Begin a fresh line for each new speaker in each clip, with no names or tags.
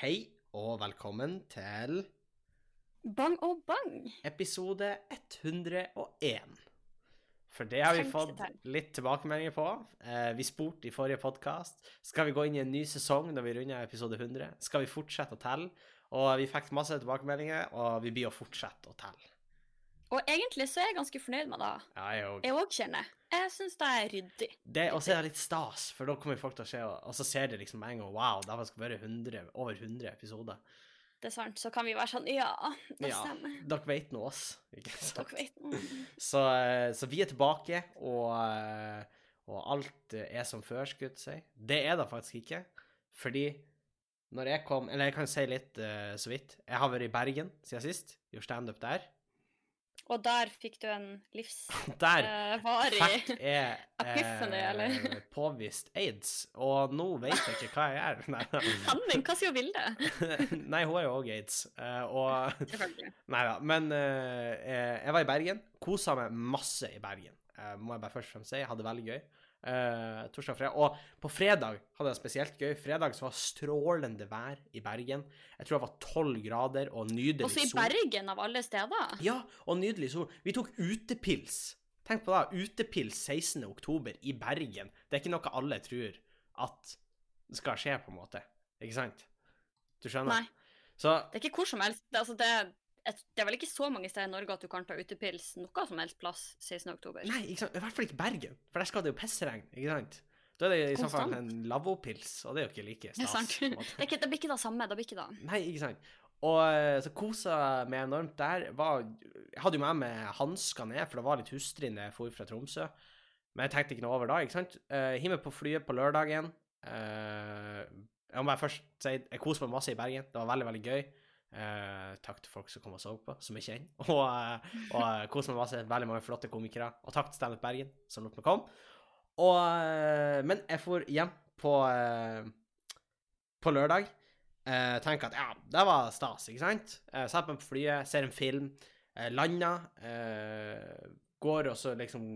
Hei og velkommen til
Bang og bang.
episode 101. For det har vi fått litt tilbakemeldinger på. Eh, vi spurte i forrige podkast skal vi gå inn i en ny sesong når vi runder episode 100. Skal vi fortsette å telle? Og vi fikk masse tilbakemeldinger, og vi blir å fortsette å telle.
Og egentlig så er jeg ganske fornøyd med det.
Ja, jeg òg.
Kjenner. Jeg syns det er ryddig.
Det, og så er det litt stas, for da kommer folk til å se, og så ser de liksom med en gang Wow, det skal være 100, over 100 episoder.
Det er sant. Så kan vi være sånn Ja, det
Ja,
stemmer.
dere vet nå oss, ikke sant?
Dere vet noe.
Så, eh, så vi er tilbake, og, eh, og alt er som før, skulle jeg si. Det er det faktisk ikke, fordi når jeg kom Eller jeg kan si litt eh, så vidt. Jeg har vært i Bergen siden sist, gjort standup der.
Og der fikk du en livsvarig
jeg
Epiphany, eller?
eh, påvist aids, og nå vet jeg ikke hva jeg er. Nei,
min, hva sier Vilde?
Nei hun har jo òg aids, eh, og Nei da, men eh, eh, jeg var i Bergen. Kosa meg masse i Bergen, eh, må jeg bare først og fremst si. Hadde det veldig gøy. Eh, torsdag og fredag. Og på fredag hadde jeg det spesielt gøy. Fredag så var strålende vær i Bergen. Jeg tror det var tolv grader og nydelig sol.
Også i. Bergen, av alle steder.
Ja, og nydelig sol. Vi tok utepils. Tenk på det. Utepils 16. oktober i Bergen. Det er ikke noe alle tror at skal skje, på en måte. Ikke sant? Du skjønner?
Nei,
Så
det er ikke hvor som helst. Altså, det, et- det er vel ikke så mange steder i Norge at du kan ta utepils noe som helst plass 16. oktober.
Nei, ikke sant? i hvert fall ikke Bergen, for der skal det jo pissregn, ikke sant? Da er det i så fall en lavvopils, og det er jo ikke like
Det
stas.
Det, ikke, det blir ikke det samme. Det blir ikke det.
Nei, ikke sant. Og eh, så kosa meg enormt der. Var, jeg hadde jo med meg hansker ned, for det var litt hustrig da jeg for fra Tromsø. Men jeg tenkte ikke noe over da, ikke sant. Uh, Hiv meg på flyet på lørdagen. Uh, jeg må bare først si jeg koste meg masse i Bergen. Det var veldig, veldig gøy. Eh, takk til folk som kom og så på, som jeg kjenner. Og, uh, og uh, koste meg masse. Veldig mange flotte komikere. Og takk til Standup Bergen, som lot meg komme. Og, eh, men jeg for hjem på, eh, på lørdag. Uh, tenker at ja, det var stas, ikke sant? Uh, Setter meg på flyet, ser en film, uh, lander, eh, går og så liksom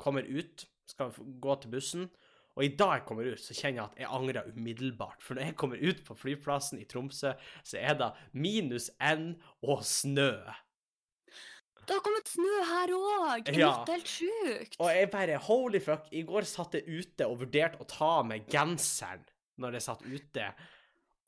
kommer ut, skal gå til bussen. Og i dag jeg kommer ut, så kjenner jeg at jeg angrer umiddelbart. For når jeg kommer ut på flyplassen i Tromsø, så er det minus N og snø.
Det har kommet snø her òg!
Ja.
Det er helt sjukt.
Og jeg bare holy fuck, i går satt jeg ute og vurderte å ta av meg genseren når jeg satt ute.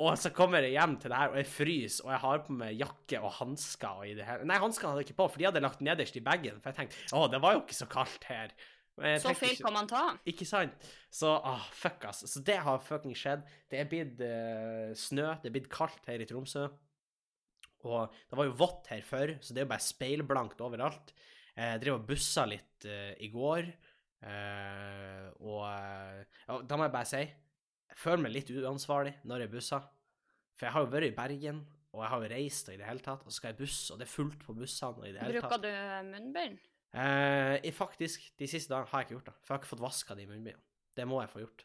Og så kommer jeg hjem til det her, og jeg fryser, og jeg har på meg jakke og hansker og i det hele Nei, hanskene hadde jeg ikke på, for de hadde lagt nederst i bagen. For jeg tenkte å, det var jo ikke så kaldt her.
Så feil
ikke-
kan man ta.
Ikke sant? Så ah, fuck, ass. Så det har fucking skjedd. Det er blitt uh, snø, det er blitt kaldt her i Tromsø. Og det var jo vått her før, så det er jo bare speilblankt overalt. Eh, Jeg drev og bussa litt uh, i går, uh, og ja, da må jeg bare si Jeg føler meg litt uansvarlig når jeg busser. For jeg har jo vært i Bergen, og jeg har jo reist og i det hele tatt, og så skal jeg busse, og det er fullt på bussene og i det hele tatt.
Bruker du munnbind?
Eh, faktisk, de siste dagene har jeg ikke gjort det, for jeg har ikke fått vaska de munnbindene. Det må jeg få gjort.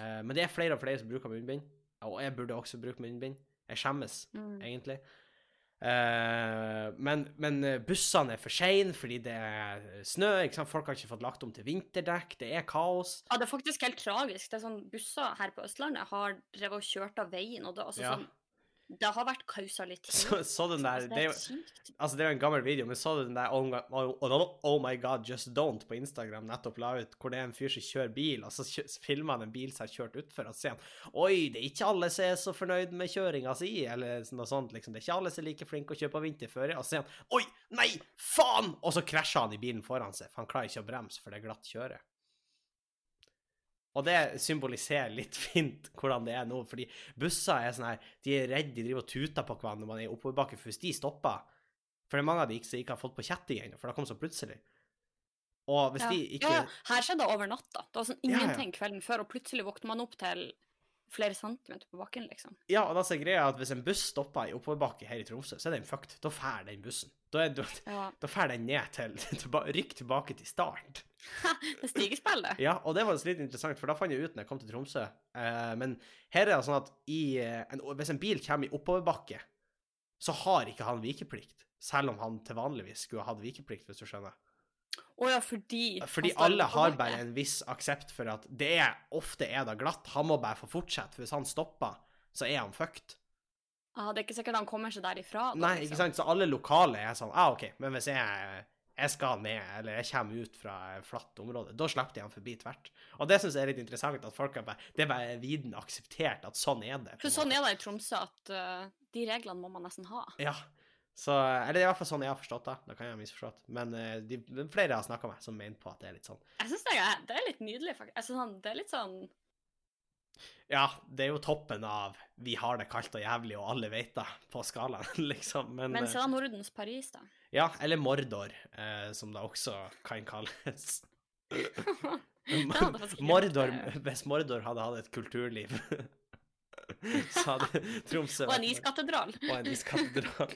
Eh, men det er flere og flere som bruker munnbind, og jeg burde også bruke munnbind. Jeg skjemmes,
Mm.
egentlig. Eh, men, men bussene er for seine fordi det er snø, folk har ikke fått lagt om til vinterdekk, det er kaos.
Ja, det er faktisk helt tragisk. Det er sånn Busser her på Østlandet har drevet og kjørt av veien, og det, altså,
Ja.
sånn, det har vært kausalitet.
Så, så den der, det er jo, altså det er jo en gammel video, men så du den der oh, my- oh, oh, oh my god, just don't på Instagram nettopp la ut, hvor det er en fyr som kjører bil, og så filmer han en bil som har kjørt utfor, og så sier han oi, det er ikke alle som er så fornøyd med kjøringa si, eller noe sånt, liksom. Det er ikke alle som er like flinke å kjøpe vinterføre, og så sier han oi, nei, faen! Og så krasjer han i bilen foran seg, for han klarer ikke å bremse, for det er glatt kjøre. Og det symboliserer litt fint hvordan det er nå, fordi busser er sånn her, de er redde, de driver og tuter på hverandre når man er i oppoverbakke, for hvis de stopper For det er mange av de som ikke har fått på kjetting ennå, for det kom så plutselig. Og hvis
Ja.
de ikke
ja, ja. Her skjedde det over natta. Det var sånn
Ja, ja.
ingenting kvelden før, og plutselig våkner man opp til flere centimeter på bakken, liksom.
Ja, og da er greia at hvis en buss stopper i oppoverbakke her i Tromsø, så er den fucked. Da drar den bussen. Da, da,
Ja.
da fer den ned til tilba, Rykk tilbake til start.
Det stigespill, det.
Ja, og det var litt interessant, for da fant jeg ut når jeg kom til Tromsø. Eh, men her er det sånn at i, eh, en, hvis en bil kommer i oppoverbakke, så har ikke han vikeplikt. Selv om han til vanligvis skulle hatt vikeplikt, hvis du skjønner.
Å ja, fordi
Fordi alle har bare en viss aksept for at det er ofte er det glatt. Han må bare få fortsette, for hvis han stopper, så er han fucked.
Ah, det er ikke sikkert han kommer seg derifra. Da,
Nei,
liksom.
ikke sant? Så alle lokale er sånn ah, OK, men hvis jeg, jeg skal ned, eller jeg kommer ut fra et flatt område, da slipper de han forbi tvert. Og det syns jeg er litt interessant, at folk er bare Det er bare viden akseptert at sånn er det.
For sånn er det i Tromsø, at uh, de reglene må man nesten ha.
Ja. Så, eller det er i hvert fall sånn jeg har forstått det. Da kan jeg ha misforstått. Men eh, de, flere jeg har snakka med, som mener på at det er litt sånn.
Jeg synes det, det er litt nydelig, faktisk. Jeg synes sånn, det er litt sånn
Ja, det er jo toppen av 'vi har det kaldt og jævlig, og alle vet det' på skalaen, liksom. Men,
Men
eh,
så er Nordens Paris, da.
Ja, eller Mordor, eh, som det også kan kalles. Mordor, hvis Mordor hadde hatt et kulturliv, så hadde Tromsø
Og en iskatedral.
Og en iskatedral.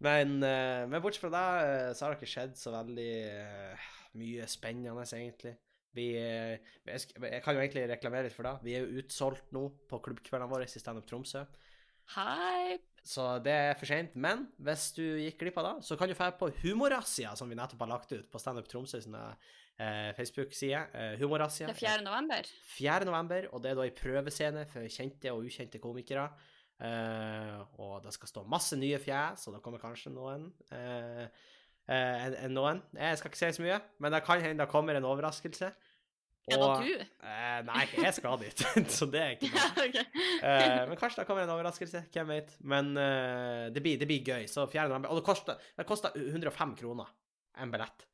Men, eh, men bortsett fra det, eh, så har det ikke skjedd så veldig mye spennende, egentlig. Vi, eh, jeg, kan jo egentlig reklamere litt for det. Vi er jo utsolgt nå på klubbkveldene våre i Standup Tromsø.
Hei.
Så det er for seint. Men hvis du gikk glipp av det, så kan du dra på Humorrazzia, som vi nettopp har lagt ut på Standup Tromsø sine eh, Facebook-side. Eh, Humorrazzia.
Det er 4. november.
4. november, og det er da ei prøvescene for kjente og ukjente komikere. Eh, og det skal stå masse nye fjes, og det kommer kanskje noen. eh, eh, en, en noen. Jeg skal ikke si så mye, men det kan hende det kommer en overraskelse.
Er det du?
eh, nei, jeg skal dit, så det er ikke
Ja,
noe. Eh, men kanskje det kommer en overraskelse, hvem vet. Men eh, det, blir, det blir gøy. Så 4. november. Og det koster, det koster 105 kroner en billett.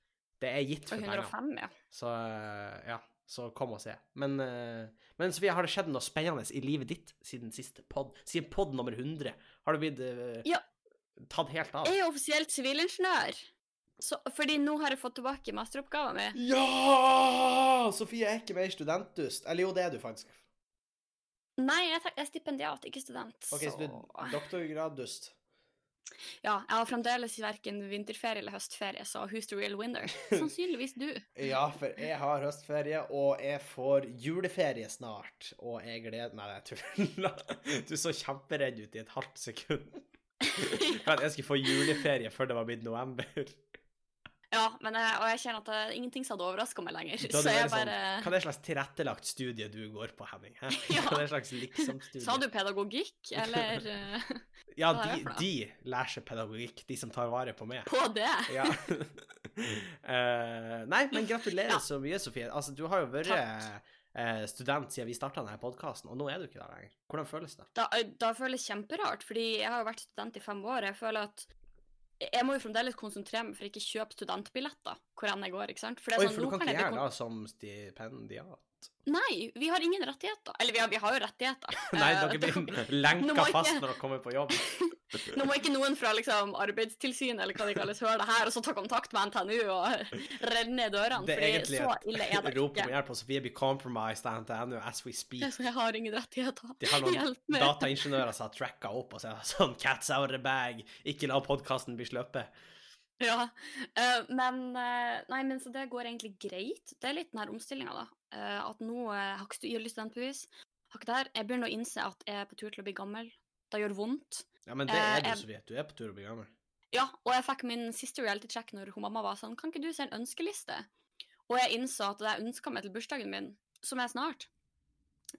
Det er gitt for
Og
penger.
105, ja.
Så eh, ja, så kom og se. Men, eh, men Sofie, har det skjedd noe spennende i livet ditt siden siste pod? Siden pod nummer 100? Har du blitt eh,
Ja.
tatt helt av?
Jeg er offisielt sivilingeniør. Så, fordi nå har jeg fått tilbake masteroppgaven min.
Ja! Sofie er ikke mer studentdust. Eller jo, det er du faktisk.
Nei, jeg, er- stipendiat, ikke student.
Ok, så du er doktorgraddust.
Ja, jeg har fremdeles verken vinterferie eller høstferie, så who's the real winner? Sannsynligvis du.
Ja, for jeg har høstferie, og jeg får juleferie snart. Og jeg gleder meg jeg tuller. Du så kjemperedd ut i et halvt sekund. For at jeg skulle få juleferie før det var blitt november.
Ja, men jeg, og jeg kjenner at det er ingenting som hadde overraska meg lenger. Så jeg
sånn,
bare
Hva er det slags tilrettelagt studie du går på, Henning? Hæ?
Ja.
Hva er det slags liksom-studie?
Sa du pedagogikk, eller eh,
Ja, de, de lærer seg pedagogikk, de som tar vare på meg.
på det?
Ja. uh, nei, men gratulerer
Ja.
så mye, Sofie. Altså, du har jo vært eh, student siden vi starta denne podkasten, og nå er du ikke der lenger. Hvordan føles det?
Da, da føles kjemperart, fordi jeg har jo vært student i fem år. Jeg føler at jeg må jo fremdeles konsentrere meg for ikke kjøpe studentbilletter hvor enn jeg går. ikke sant? For det
Oi,
er sånn,
for du kan ikke gjøre det som stipendiat.
Nei, vi har ingen rettigheter. Eller vi har, vi har jo rettigheter.
Nei,
Eh,
dere blir lenka
ikke-
fast når dere kommer på jobb.
Nå må ikke noen fra liksom, Arbeidstilsynet eller hva de kalles høre det her, og så ta kontakt med NTNU og renne ned dørene.
Egentlig
så ille er
et
det
rop om
ikke.
hjelp, og Sofie blir compromised av NTNU as we speak.
Jeg har ingen rettigheter.
De har noen dataingeniører som har tracka opp og sagt sånn Cats out of the bag, ikke la podkasten bli sluppet.
Ja, Uh, men uh, Nei, men så det går egentlig greit. Det er litt den her omstillinga, da. Eh, at nå uh, har ikke stu- gyldig studentbevis. Har ikke det her. Jeg begynner å innse at jeg er på tur til å bli gammel. Det gjør vondt.
Ja, men det
Eh,
er du,
jeg-
vidt Du er på tur til å bli gammel.
Ja, og jeg fikk min siste reality check når hun mamma var sånn Kan ikke du se en ønskeliste? Og jeg innså at det jeg ønska meg til bursdagen min, som er snart,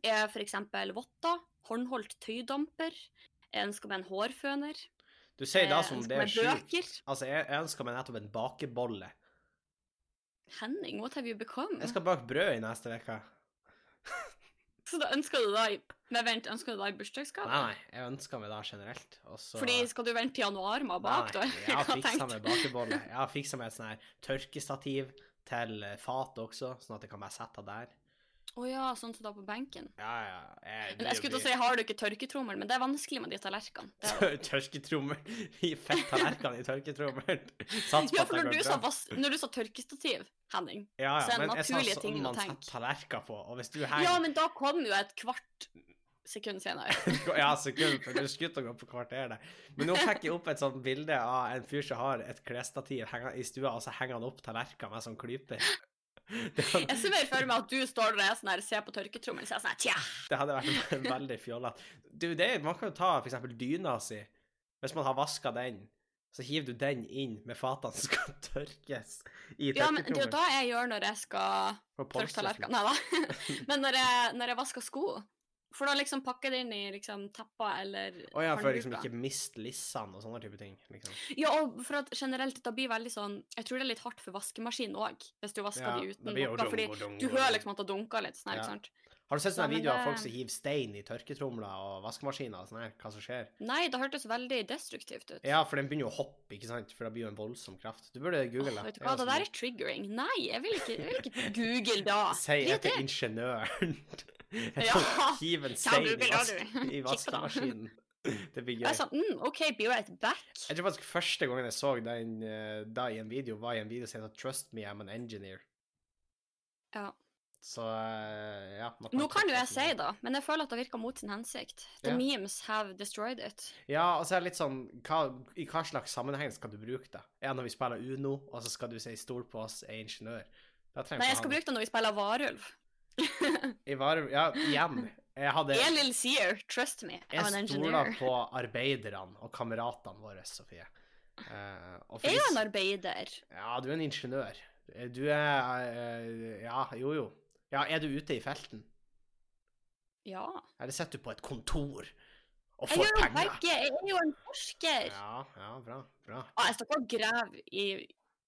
er eksempel votter, håndholdt tøydamper, jeg ønsker meg en hårføner,
Du sier da
jeg
som det er sjukt. Altså, jeg, jeg ønsker meg nettopp en bakebolle.
Henning, what have you become?
Jeg skal bake brød i neste uke.
Så da ønsker du da i Men vent, ønsker du da i bursdagsgave?
Nei, nei, jeg ønsker meg det generelt. Og så
Fordi skal du vente til januar med å bake, da?
Nei, jeg har fiksa meg bakebolle. Jeg har fiksa meg et sånn her tørkestativ til fatet også, sånn at jeg kan bare sette det der.
Å ja, sånn som da på benken.
Ja, ja. Jeg,
Men jeg skulle til å si, har du ikke tørketrommel, men det er vanskelig med de tallerkenene. Er-
Tørketrommel. I fett tallerken i tørketrommel.
Ja, for når du, sa når du sa tørkestativ, Henning
Ja,
så
ja,
er det
men jeg sa sånn
å
man
tenke.
setter tallerkener på, og hvis du henger
Ja, men da kom jo et kvart sekund senere.
Ja, sekund, for du skulle til å gå på kvarter der. Men nå fikk jeg opp et sånt bilde av en fyr som har et klesstativ i stua, og så henger han opp tallerkener med sånn klyper. Hadde,
Jeg ser mer for meg at du står der og sånn her, ser på tørketrommelen og sier sånn tja.
det hadde vært veldig fjollete. Du, det, man kan jo ta for eksempel dyna si. Hvis man har vaska den, så hiver du den inn med fatene som skal tørkes i tørketrommelen.
Ja, men det er jo da jeg gjør når jeg skal tørke tallerkenene. Da. Men når jeg, når jeg vasker sko, For da liksom pakke det inn i liksom tepper eller
Å ja, for å liksom ikke miste lissene og sånne type ting. liksom.
Ja, og for at generelt, det blir veldig sånn Jeg tror det er litt hardt for vaskemaskinen òg, hvis du vasker
Ja,
de uten noe. Fordi
dung dung
du hører liksom at det dunker litt sånn her,
Ja.
ikke sant.
Har du sett sånne videoer av folk som hiver stein i tørketromler og vaskemaskiner og sånn her? Hva som skjer?
Nei, det hørtes veldig destruktivt ut.
Ja, for den begynner jo å hoppe, ikke sant? For det blir jo en voldsom kraft. Du burde google det.
vet du hva, det der er triggering. Nei, jeg vil ikke, jeg vil ikke google da.
Si etter ingeniøren.
Ja.
Hiv en stein i, vask i vaskemaskinen. Det blir
Jeg
gøy.
er sånn, mm, OK, be right back.
Jeg tror faktisk første gangen jeg så den eh, da i en video, var i en video som heter 'Trust me, I'm an engineer'.
Ja.
Så eh, ja.
Nå kan jo jeg si det, men jeg føler at det virker mot sin hensikt. The
Ja.
memes have destroyed it.
Ja, og så er det litt sånn hva, I hva slags sammenheng skal du bruke det? Er det når vi spiller Uno, og så skal du si 'stol på oss, er ingeniør'?
Nei, jeg skal bruke det når vi spiller varulv.
I Varulv ja, igjen. Jeg hadde
Elil Seer, trust me, I'm an
Jeg stoler på arbeiderne og kameratene våre, Sofie. Uh,
Jeg er en arbeider.
Ja, du er en ingeniør. Du er uh, Ja, jo, jo. Ja, er du ute i felten?
Ja.
Eller sitter du på et kontor og får penger?
begge, jeg er jo en forsker.
Ja, ja, bra. bra.
Ah, jeg står ikke og graver i,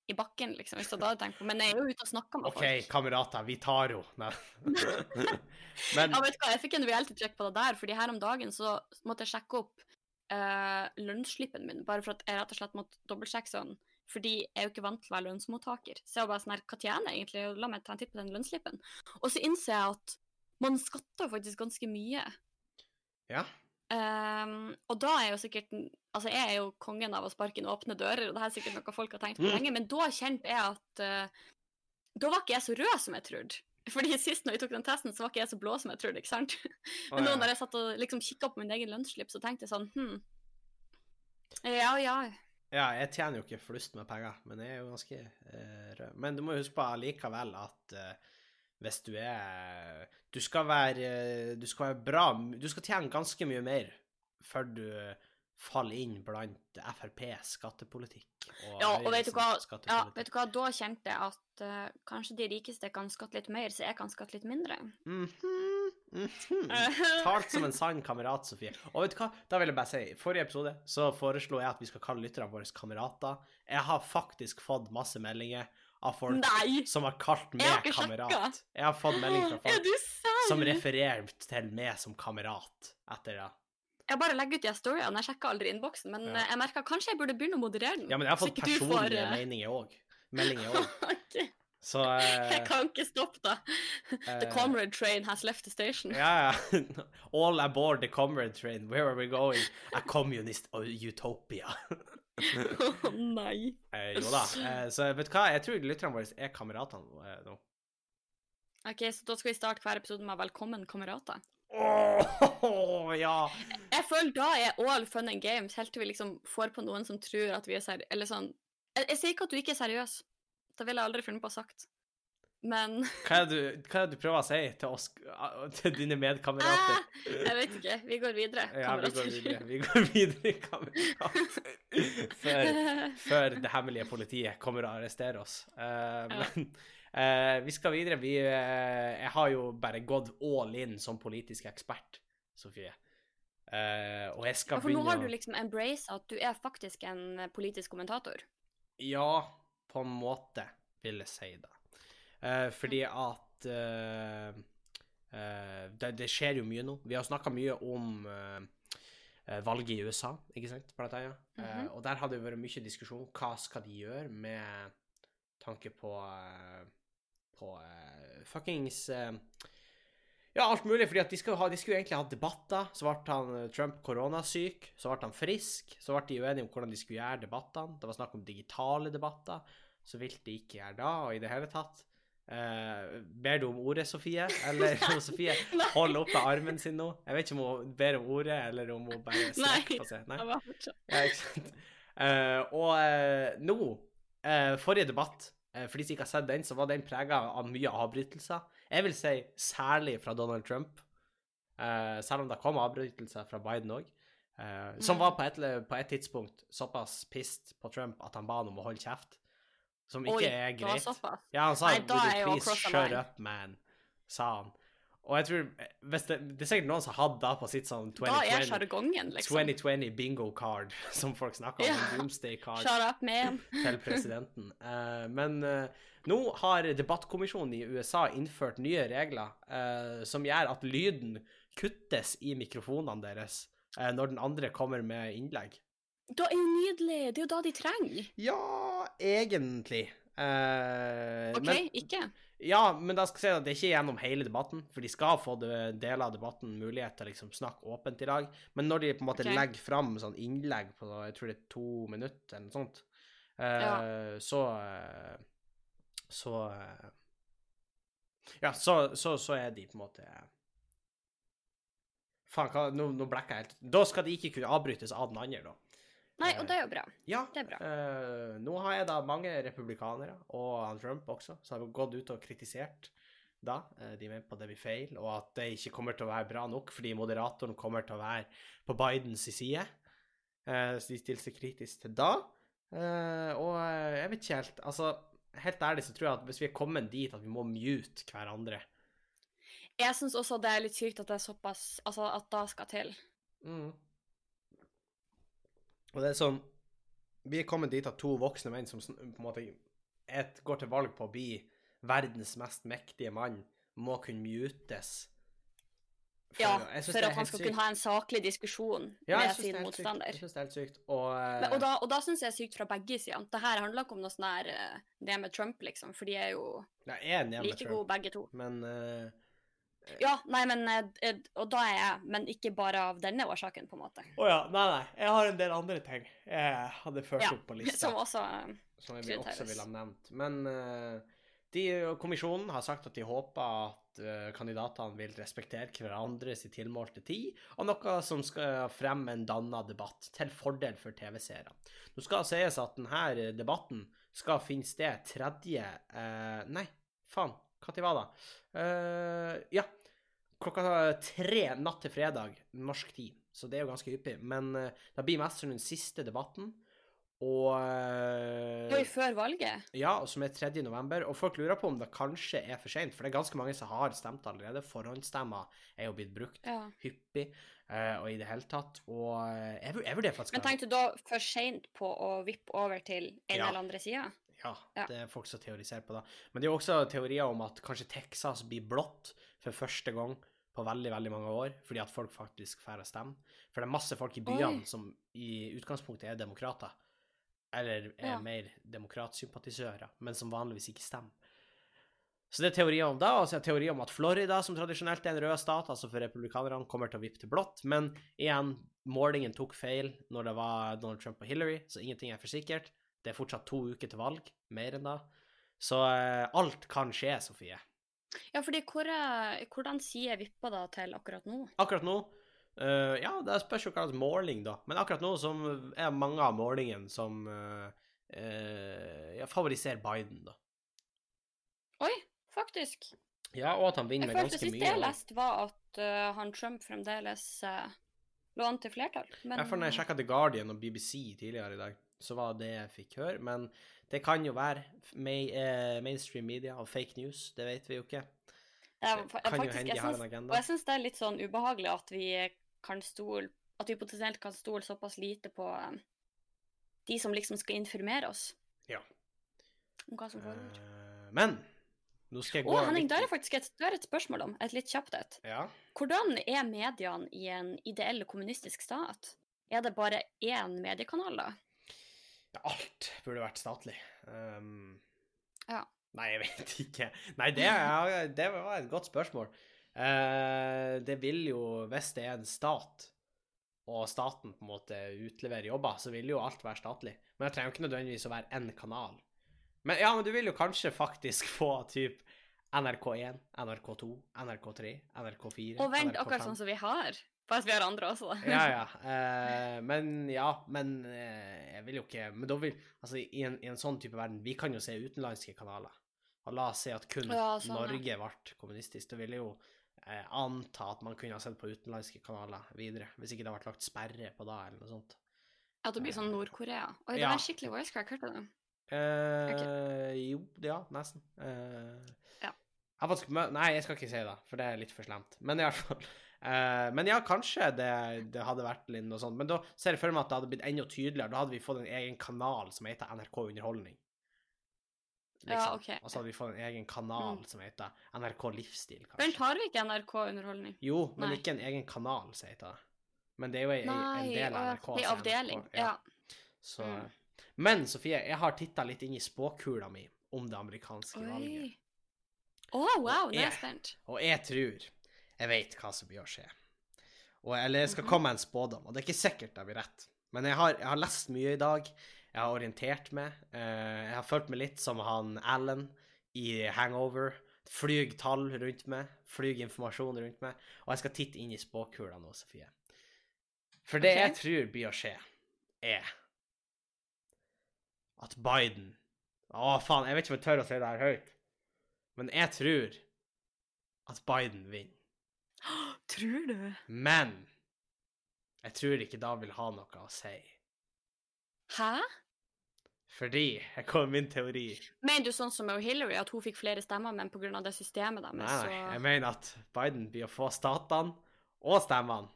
i bakken, liksom, hvis du hadde tenkt på, men jeg er jo ute og snakker med
OK,
folk.
kamerater, vi tar henne. Men
Ja, vet du hva, jeg fikk en reality check på det der, fordi her om dagen så måtte jeg sjekke opp uh, lønnsslippen min, bare for at jeg rett og slett måtte dobbeltsjekke sånn, fordi jeg er jo ikke vant til å være lønnsmottaker. Så jeg var bare sånn her, hva tjener jeg egentlig? La meg ta en titt på den lønnsslippen. Og så innser jeg at man skatter faktisk ganske mye.
ja.
Um, og da er jo sikkert Altså, jeg er jo kongen av å sparke inn åpne dører, og det er sikkert noe folk har tenkt på
Mm.
lenge, men da kjente jeg at uh, Da var ikke jeg så rød som jeg trodde. Fordi sist når vi tok den testen, så var ikke jeg så blå som jeg trodde, ikke sant? Men nå når jeg satt og liksom kikka på min egen lønnsslipp, så tenkte jeg sånn Hm. Ja, ja.
Ja, jeg tjener jo ikke flust med penger, men jeg er jo ganske uh, rød. Men du må huske på allikevel at uh, hvis du er Du skal være Du skal være bra Du skal tjene ganske mye mer før du faller inn blant FrPs skattepolitikk og
Ja, og vet du hva, ja, vet du hva, da kjente jeg at uh, kanskje de rikeste kan skatte litt mer, så jeg kan skatte litt mindre.
Mhm, -hmm. Talt som en sann kamerat, Sofie. Og vet du hva, da vil jeg bare si, i forrige episode så foreslo jeg at vi skal kalle lytterne våre kamerater. Jeg har faktisk fått masse meldinger av folk
Nei!
som har kalt
Jeg har
meg kamerat.
Sjekka.
Jeg har fått melding fra folk som refererer til meg som kamerat etter det.
Jeg bare legger ut de storyene, jeg sjekker aldri innboksen, men
Ja.
eh, jeg merker kanskje jeg burde begynne å moderere den.
Ja, men jeg har fått
personlige får, eh,
meninger òg. Meldinger òg.
Ok,
Så
Jeg
eh,
kan ikke stoppe det. The
eh,
comrade train has left the station.
Ja, ja. All aboard the comrade train. Where are we going? A communist utopia.
Å nei.
Eh, jo da. Eh, så vet du hva, jeg tror lytterne våre er kameratene eh, nå.
Ok, så da skal vi starte hver episode med 'Velkommen, kamerater'.
Oh, ja!
Jeg føler da er all fun and games, helt til vi liksom får på noen som tror at vi er seriøse. Eller sånn jeg, jeg sier ikke at du ikke er seriøs. Det ville jeg aldri funnet på å sagt. Men
Hva er, du, hva er det du prøver å si til oss, til dine medkamerater?
jeg vet ikke. Vi går videre.
Ja, vi går videre. Vi går videre, kamerater. Før, før det hemmelige politiet kommer og arresterer oss. Eh, men eh, vi skal videre. Vi, eh, jeg har jo bare gått all in som politisk ekspert, Sofie. Og jeg
Ja,
skal
for nå har du liksom embraced at du er faktisk en politisk kommentator.
Ja, på en måte vil jeg si det. Eh, fordi at eh, eh, det, det skjer jo mye nå. Vi har snakka mye om valget i USA, ikke sant? Blant annet. Eh,
-hmm.
og der hadde det vært mye diskusjon. Hva skal de gjøre med tanke på på fuckings ja, alt mulig, fordi de, skal ha, de skulle egentlig ha debatter. Så ble han eh, Trump koronasyk, så ble han frisk. Så ble de uenige om hvordan de skulle gjøre debattene. Det var snakk om digitale debatter. Så vil de ikke gjøre det, og i det hele tatt. Uh, ber du om ordet, Sofie? Eller om Sofie holder oppe armen sin nå? Jeg vet ikke om hun ber om ordet, eller om hun bare strekker på seg. Nei. Ja, ikke sant. Uh, og uh, nå, forrige debatt, for de som ikke har sett den, så var den prega av mye avbrytelser. Jeg vil si særlig fra Donald Trump, eh, selv om det kom avbrytelser fra Biden òg. som
Mm.
var på et, på et tidspunkt såpass pissed på Trump at han ba han om å holde kjeft. Som ikke
Oi,
er greit. Ja, han sa
Nei,
Would
er
you please shut up, man? Sa han. Og jeg tror det, det er sikkert noen som hadde da på sitt sånn
Da er
2020,
liksom.
2020 bingo card, som folk snakker om.
Ja.
Doomsday card
Shut up,
til presidenten. Uh, men uh, nå har debattkommisjonen i USA innført nye regler uh, som gjør at lyden kuttes i mikrofonene deres når den andre kommer med innlegg.
Da er jo nydelig. Det er jo da de trenger.
Ja, egentlig. Eh,
OK,
men,
ikke?
ja, men da skal jeg si at det er ikke gjennom hele debatten, for de skal få deler av debatten mulighet til å liksom snakke åpent i dag. Men når de på en måte
okay.
legger fram sånn innlegg på jeg tror det er to minutter eller noe sånt, eh, så eh, Så Ja, så, så, så er de på en måte Faen, hva, nå, nå blekker jeg helt. Da skal de ikke kunne avbrytes av den andre, da.
Nei, og det er jo bra.
Ja,
Det er bra.
Uh, nå har jeg da mange republikanere, og Trump også, som har gått ut og kritisert da. Uh, de mener på det blir feil, og at det ikke kommer til å være bra nok, fordi moderatoren kommer til å være på Bidens side. Uh, så de stiller seg kritisk til da. Eh, og eh, jeg vet ikke helt Altså, helt ærlig så tror jeg at hvis vi er kommet dit at vi må mute hverandre
Jeg syns også det er litt sykt at det er såpass Altså, at da skal til.
Mm. Og det er sånn Vi er kommet dit at to voksne menn som på en måte et, går til valg på å bli verdens mest mektige mann, må kunne mutes. For-
Ja, for at han skal
sykt.
kunne ha en saklig diskusjon
Ja,
med sin
motstander. sykt. Jeg synes det er helt sykt. Og, eh,
Men, og da, og da syns jeg det er sykt fra begge sider. Det her handler ikke om noe sånn her eh, Det med Trump, liksom, for de er jo
er
like gode begge to.
men eh,
Ja, nei, men eh, eh, Og da er jeg Men ikke bare av denne årsaken, på en måte.
Å ja, nei, nei. Jeg har en del andre ting jeg hadde ført
Ja,
opp på lista.
Som også eh,
som jeg vil også ville ha nevnt. Men eh, de, kommisjonen har sagt at de håper at kandidatene vil respektere hverandres tilmålte tid, og noe som skal fremme en danna debatt til fordel for TV-seere. Nå skal det sies at denne debatten skal finne sted tredje eh, Nei, faen. Når var det? Uh, ja. Klokka tre natt til fredag, norsk tid. Så det er jo ganske hyppig. Men da det blir mest den siste debatten. Og eh,
Oi, før valget?
ja, som er 3. november. Og folk lurer på om det kanskje er for seint, for det er ganske mange som har stemt allerede. Forhåndsstemmer er jo blitt brukt
Ja.
hyppig eh, og i det hele tatt. Og eh, jeg, jeg vurderer faktisk
Men tenkte du da for seint på å vippe over til en
Ja.
eller andre sida?
Ja,
Ja.
det er folk som teoriserer på det. Men det er jo også teorier om at kanskje Texas blir blått for første gang på veldig, veldig mange år, fordi at folk faktisk får stemme. For det er masse folk i byene
Oi.
som i utgangspunktet er demokrater. Eller er
Ja.
mer demokratsympatisører, men som vanligvis ikke stemmer. Så det er teorier om det, og så er det teorier om at Florida, som tradisjonelt er en rød stat, altså for republikanerne, kommer til å vippe til blått. Men igjen, målingen tok feil når det var Donald Trump og Hillary, så ingenting er for sikkert. Det er fortsatt to uker til valg, mer enn da. Så eh, alt kan skje, Sofie.
Ja, fordi hvor, hvordan sier vippa da til akkurat nå?
Akkurat nå Uh, Ja, det spørs jo hva slags måling, da. Men akkurat nå som er mange av målingene som uh, uh, favoriserer Biden, da.
Oi, faktisk.
Ja, og at han vinner
Jeg
med
følte
ganske
det
mye.
jeg leste, var at eh, han Trump fremdeles lå an til flertall. Men
Jeg, jeg sjekka The Guardian og BBC tidligere i dag, så var det jeg fikk høre. Men det kan jo være May, eh, mainstream media og fake news, det vet vi jo ikke.
det
kan jo hende de har en agenda.
Og jeg syns det er litt sånn ubehagelig at vi kan stole At vi potensielt kan stole såpass lite på um, de som liksom skal informere oss
Ja.
om hva som foregår.
Uh, men nå skal jeg
Å,
oh,
Henning,
litt
der er faktisk et, er et spørsmål om. Et litt kjapt et.
Ja.
Hvordan er mediene i en ideell kommunistisk stat? Er det bare én mediekanal, da?
Ja, Alt burde vært statlig. Um,
Ja.
Nei, jeg vet ikke. Nei, det, er, det var et godt spørsmål. Uh, det vil jo, hvis det er en stat, og staten på en måte utleverer jobber, så vil jo alt være statlig. Men det trenger jo ikke nødvendigvis å være én kanal. Men ja, men du vil jo kanskje faktisk få typ NRK1, NRK2, NRK3, NRK4,
Og vent,
NRK5.
akkurat sånn som vi har. Bare vi har andre også, da.
Ja, ja. Eh, men ja, men eh, jeg vil jo ikke Men da vil Altså, i en, i en sånn type verden Vi kan jo se utenlandske kanaler. Og la oss si at kun
Ja, sånn.
Norge ble kommunistisk. Da ville jo eh, anta at man kunne ha sett på utenlandske kanaler videre. Hvis ikke det hadde vært lagt sperre på da, eller noe sånt.
At det blir sånn Nord-Korea. Oi, det
Ja.
var skikkelig voice crack, hørte du det?
Eh, Jo, ja, nesten. Eh,
Ja.
Jeg faktisk Nei, jeg skal ikke si det, for det er litt for slemt. Men i hvert fall eh, Men ja, kanskje det, det hadde vært litt noe sånt. Men da ser jeg for meg at det hadde blitt enda tydeligere. Da hadde vi fått en egen kanal som heter NRK Underholdning.
Ja, ok.
Og så hadde vi fått en egen kanal
Mm.
som heter NRK Livsstil, kanskje.
Bernt, har vi ikke NRK-underholdning?
Jo, men
Nei.
ikke en egen kanal, som heter det. Men det er jo en, en del av NRK. Nei,
avdeling.
NRK,
Ja.
Så,
Mm.
Men Sofie, jeg har titta litt inn i spåkula mi om det amerikanske valget.
Å, oh, wow, det er spent.
Og jeg tror jeg vet hva som blir å skje. Og, eller det skal
Mhm.
komme en spådom, og det er ikke sikkert det blir rett. Men jeg har, jeg har lest mye i dag. Jeg har orientert meg. eh, jeg har følt meg litt som han Alan i Hangover. Flyg tall rundt meg, flyg informasjon rundt meg. Og jeg skal titte inn i spåkula nå, Sofie. For det
okay.
jeg tror blir å skje, er at Biden Å, faen, jeg vet ikke om jeg tør å si det her høyt, men jeg tror at Biden vinner.
Tror du?
Men jeg tror ikke da vil ha noe å si.
Hæ?
Fordi Her kommer min teori.
Mener du sånn som med Hillary, at hun fikk flere stemmer, men pga. det systemet deres,
Nei,
så
jeg mener at Biden blir å få statene og stemmene,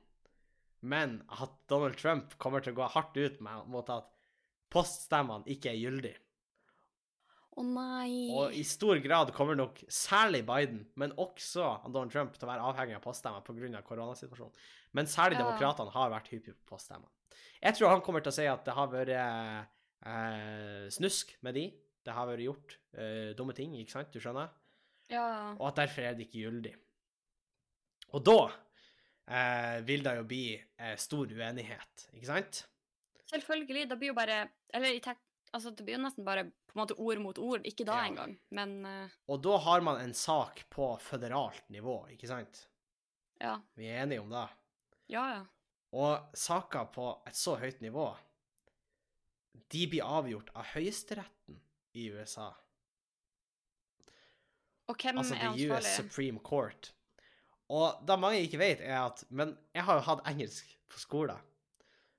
men at Donald Trump kommer til å gå hardt ut med, mot at poststemmene ikke er gyldige.
Å nei.
Og i stor grad kommer nok særlig Biden, men også Donald Trump til å være avhengig av poststemmer pga. koronasituasjonen. Men særlig
Ja.
demokratene har vært hyppige på poststemmer. Jeg tror han kommer til å si at det har vært eh, snusk med de. Det har vært gjort eh, dumme ting, ikke sant? Du skjønner?
Ja.
Og at derfor er det ikke gyldig. Og da eh, vil det jo bli eh, stor uenighet, ikke sant?
Selvfølgelig. Det blir jo bare Eller i tek... Altså, det blir jo nesten bare på en måte ord mot ord. Ikke da
Ja.
engang, men uh...
Og da har man en sak på føderalt nivå, ikke sant?
ja.
Vi er enige om det.
Ja, ja.
Og saker på et så høyt nivå, de blir avgjort av høyesteretten i USA.
Og hvem
Altså
er
The US? Supreme Court. Og det mange ikke vet, er at Men jeg har jo hatt engelsk på skolen.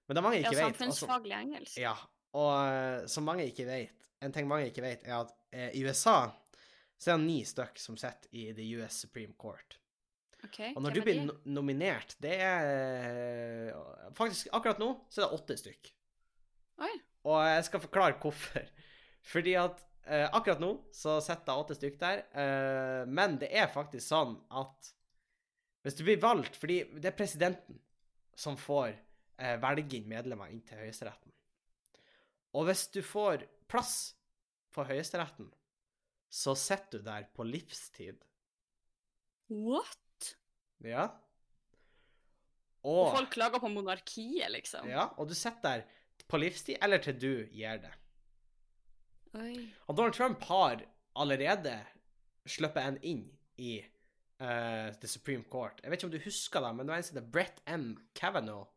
Men det mange
Ja,
ikke vet altså,
samfunnsfaglig engelsk.
Ja. Og eh, som mange ikke vet En ting mange ikke vet, er at eh, i USA så er det ni stykk som sitter i The US Supreme Court.
Okay,
Og når du blir no nominert, det er eh, Faktisk, akkurat nå så er det åtte stykk.
Oi.
Og jeg skal forklare hvorfor. Fordi at eh, akkurat nå så sitter det åtte stykk der, eh, men det er faktisk sånn at hvis du blir valgt Fordi det er presidenten som får eh, velge inn medlemmer inn til Høyesteretten. Og hvis du får plass på Høyesteretten, så sitter du der på livstid.
What?
Ja.
Og
Og
folk klager på monarkiet, liksom?
Ja, og du sitter der på livstid, eller til du gir det.
Oi.
Og Donald Trump har allerede sluppet en inn i uh, The Supreme Court. Jeg vet ikke om du husker det, men det var en som het Brett M. Kavanaugh.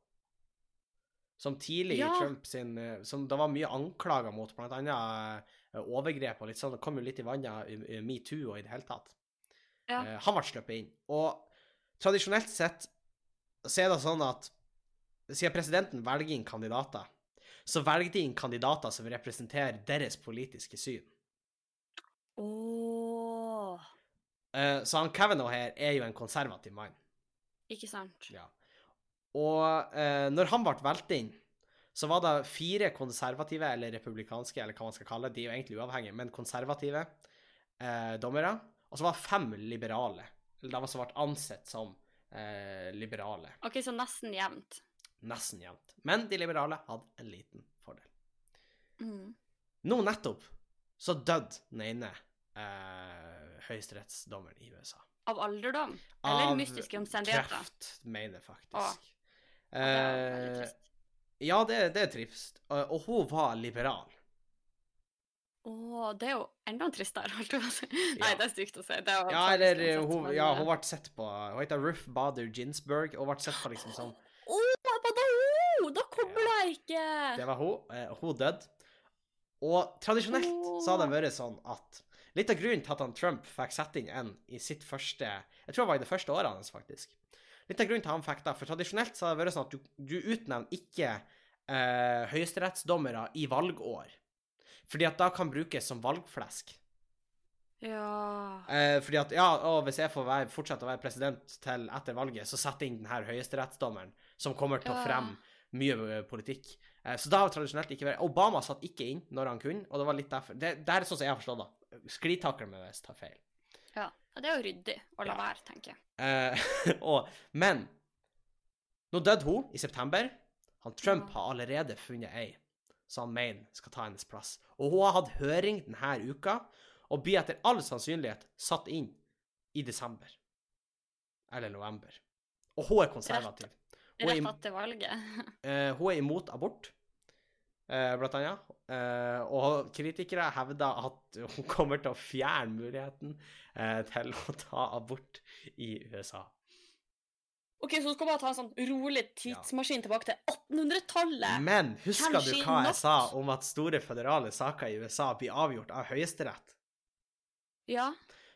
Som tidlig
Ja.
i Trump sin eh, Som det var mye anklager mot, annet eh, overgrep og litt sånn. Det kom jo litt i vannet i i metoo og i det hele tatt.
Ja.
Eh, han ble sluppet inn. Og tradisjonelt sett så er det sånn at siden presidenten velger inn kandidater, så velger de inn kandidater som representerer deres politiske syn.
Oh.
Eh, så han Kavanaugh her er jo en konservativ mann.
Ikke sant?
Ja. Og eh, når han ble valgt inn, så var det fire konservative, eller republikanske, eller hva man skal kalle det, de er jo egentlig uavhengige, men konservative eh, dommere. Og så var det fem liberale, eller de som ble ansett som eh, liberale.
OK, så nesten jevnt.
Nesten jevnt. Men de liberale hadde en liten fordel.
Mm.
Nå nettopp så døde den ene eh, høyesterettsdommeren i USA.
Av alderdom? Eller
Av
mystiske omstendigheter?
kreft, mener jeg
Åh. Ja, det er veldig
Eh,
trist.
ja, det, det er trist. Og, og hun var liberal.
Å, det er jo enda tristere, holdt jeg på å si. Nei, det er stygt å si. Det
Ja, eller eh, hun, ja,
eh,
hun ble sett på Hun heter Ruth Bader Ginsburg, og ble sett på liksom sånn
Å, oh, det hun? Da kobler jeg ikke!
Det var hun. Eh, hun døde. Og tradisjonelt så har det vært sånn at Litt av grunnen til at han Trump fikk sette inn en i sitt første Jeg tror det var i det første året hans, faktisk. Litt av grunnen til han fikk det, for tradisjonelt så har det vært sånn at du, du utnevner ikke eh, høyesterettsdommere i valgår. Fordi at da kan brukes som valgflesk.
Ja
Eh, fordi at, ja, og hvis jeg får være, fortsette å være president til etter valget, så setter jeg inn den her høyesterettsdommeren, som kommer til å fremme mye politikk. Eh, så da har tradisjonelt ikke vært Obama satt ikke inn når han kunne, og det var litt derfor Det, det er sånn som jeg har forstått det. Sklitakler meg hvis jeg tar feil.
Ja, ja, det er jo ryddig å la
Ja.
være, tenker jeg.
Eh, og, men nå døde hun i september. Han Trump har allerede funnet ei som han mener skal ta hennes plass. Og hun har hatt høring denne uka, og blir etter all sannsynlighet satt inn i desember. Eller november. Og hun er konservativ. Hun er,
Rett etter valget.
eh, hun er imot abort, blant annet. Eh, og kritikere hevder at hun kommer til å fjerne muligheten eh, til å ta abort i USA.
OK, så du skal bare ta en sånn rolig tidsmaskin tilbake til 1800-tallet?
Men husker
Kanskje
du hva jeg
nok?
sa om at store føderale saker i USA blir avgjort av Høyesterett?
Ja.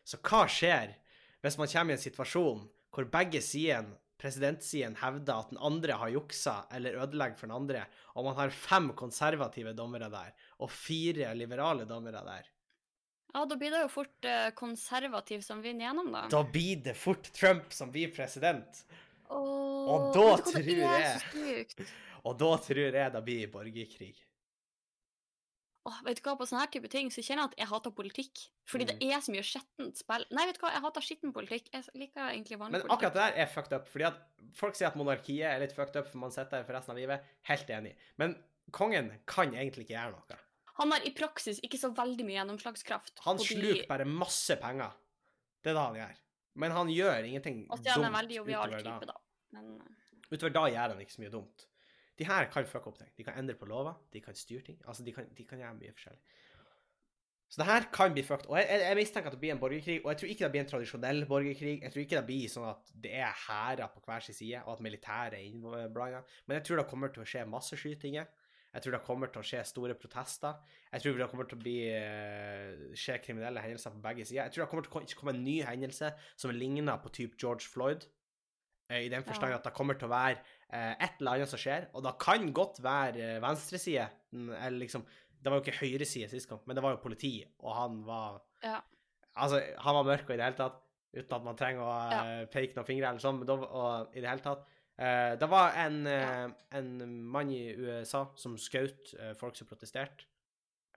Så hva skjer hvis man kommer i en situasjon hvor begge sidene, presidentsiden, hevder at den andre har juksa eller ødelegger for den andre, og man har fem konservative dommere der og fire liberale dommere der?
ja, da blir det jo fort eh, konservativ som vinner gjennom, da.
Da blir det fort Trump som blir president.
Åh,
Og da tror jeg-. Og da tror jeg det blir borgerkrig.
Åh, vet du hva, På sånne her type ting så kjenner jeg at jeg hater politikk. Fordi
Mm.
det er så mye skittent spill. Nei, vet du hva, jeg hater skitten politikk. Jeg liker egentlig vanlig
Men
politikk.
akkurat det der er fucked up. Fordi at folk sier at monarkiet er litt fucked up for man sitter der for resten av livet. Helt enig. Men kongen kan egentlig ikke gjøre noe.
Han har i praksis ikke så veldig mye gjennomslagskraft.
Han
sluker de-
bare masse penger. Det er det han gjør. Men han gjør ingenting
Og så er han en
dumt
veldig jovial type,
det.
da. Men eh,
Utover da gjør han ikke så mye dumt. De her kan fucke opp ting. De kan endre på lover, de kan styre ting. Altså, de kan, de kan gjøre mye forskjellig. Så det her kan bli fucked. Og jeg, jeg, jeg mistenker at det blir en borgerkrig, og jeg tror ikke det blir en tradisjonell borgerkrig. Jeg tror ikke det blir sånn at det er hærer på hver sin side, og at militæret er innblanda. Men jeg tror det kommer til å skje masseskytinger. Jeg tror det kommer til å skje store protester. Jeg tror det kommer til å bli, eh, skje kriminelle hendelser på begge sider. Jeg tror det kommer til å komme en ny hendelse som ligner på type George Floyd. Eh, I den forstand
Ja.
at det kommer til å være eh, et eller annet som skjer, og det kan godt være eh, venstreside, eller liksom Det var jo ikke høyreside sist gang, men det var jo politi, og han var
Ja.
Altså, han var mørk og i det hele tatt, uten at man trenger å ja. peke noen fingre eller sånn, men da, og i det hele tatt eh, Det var en, eh, en mann i USA som skjøt eh, folk som protesterte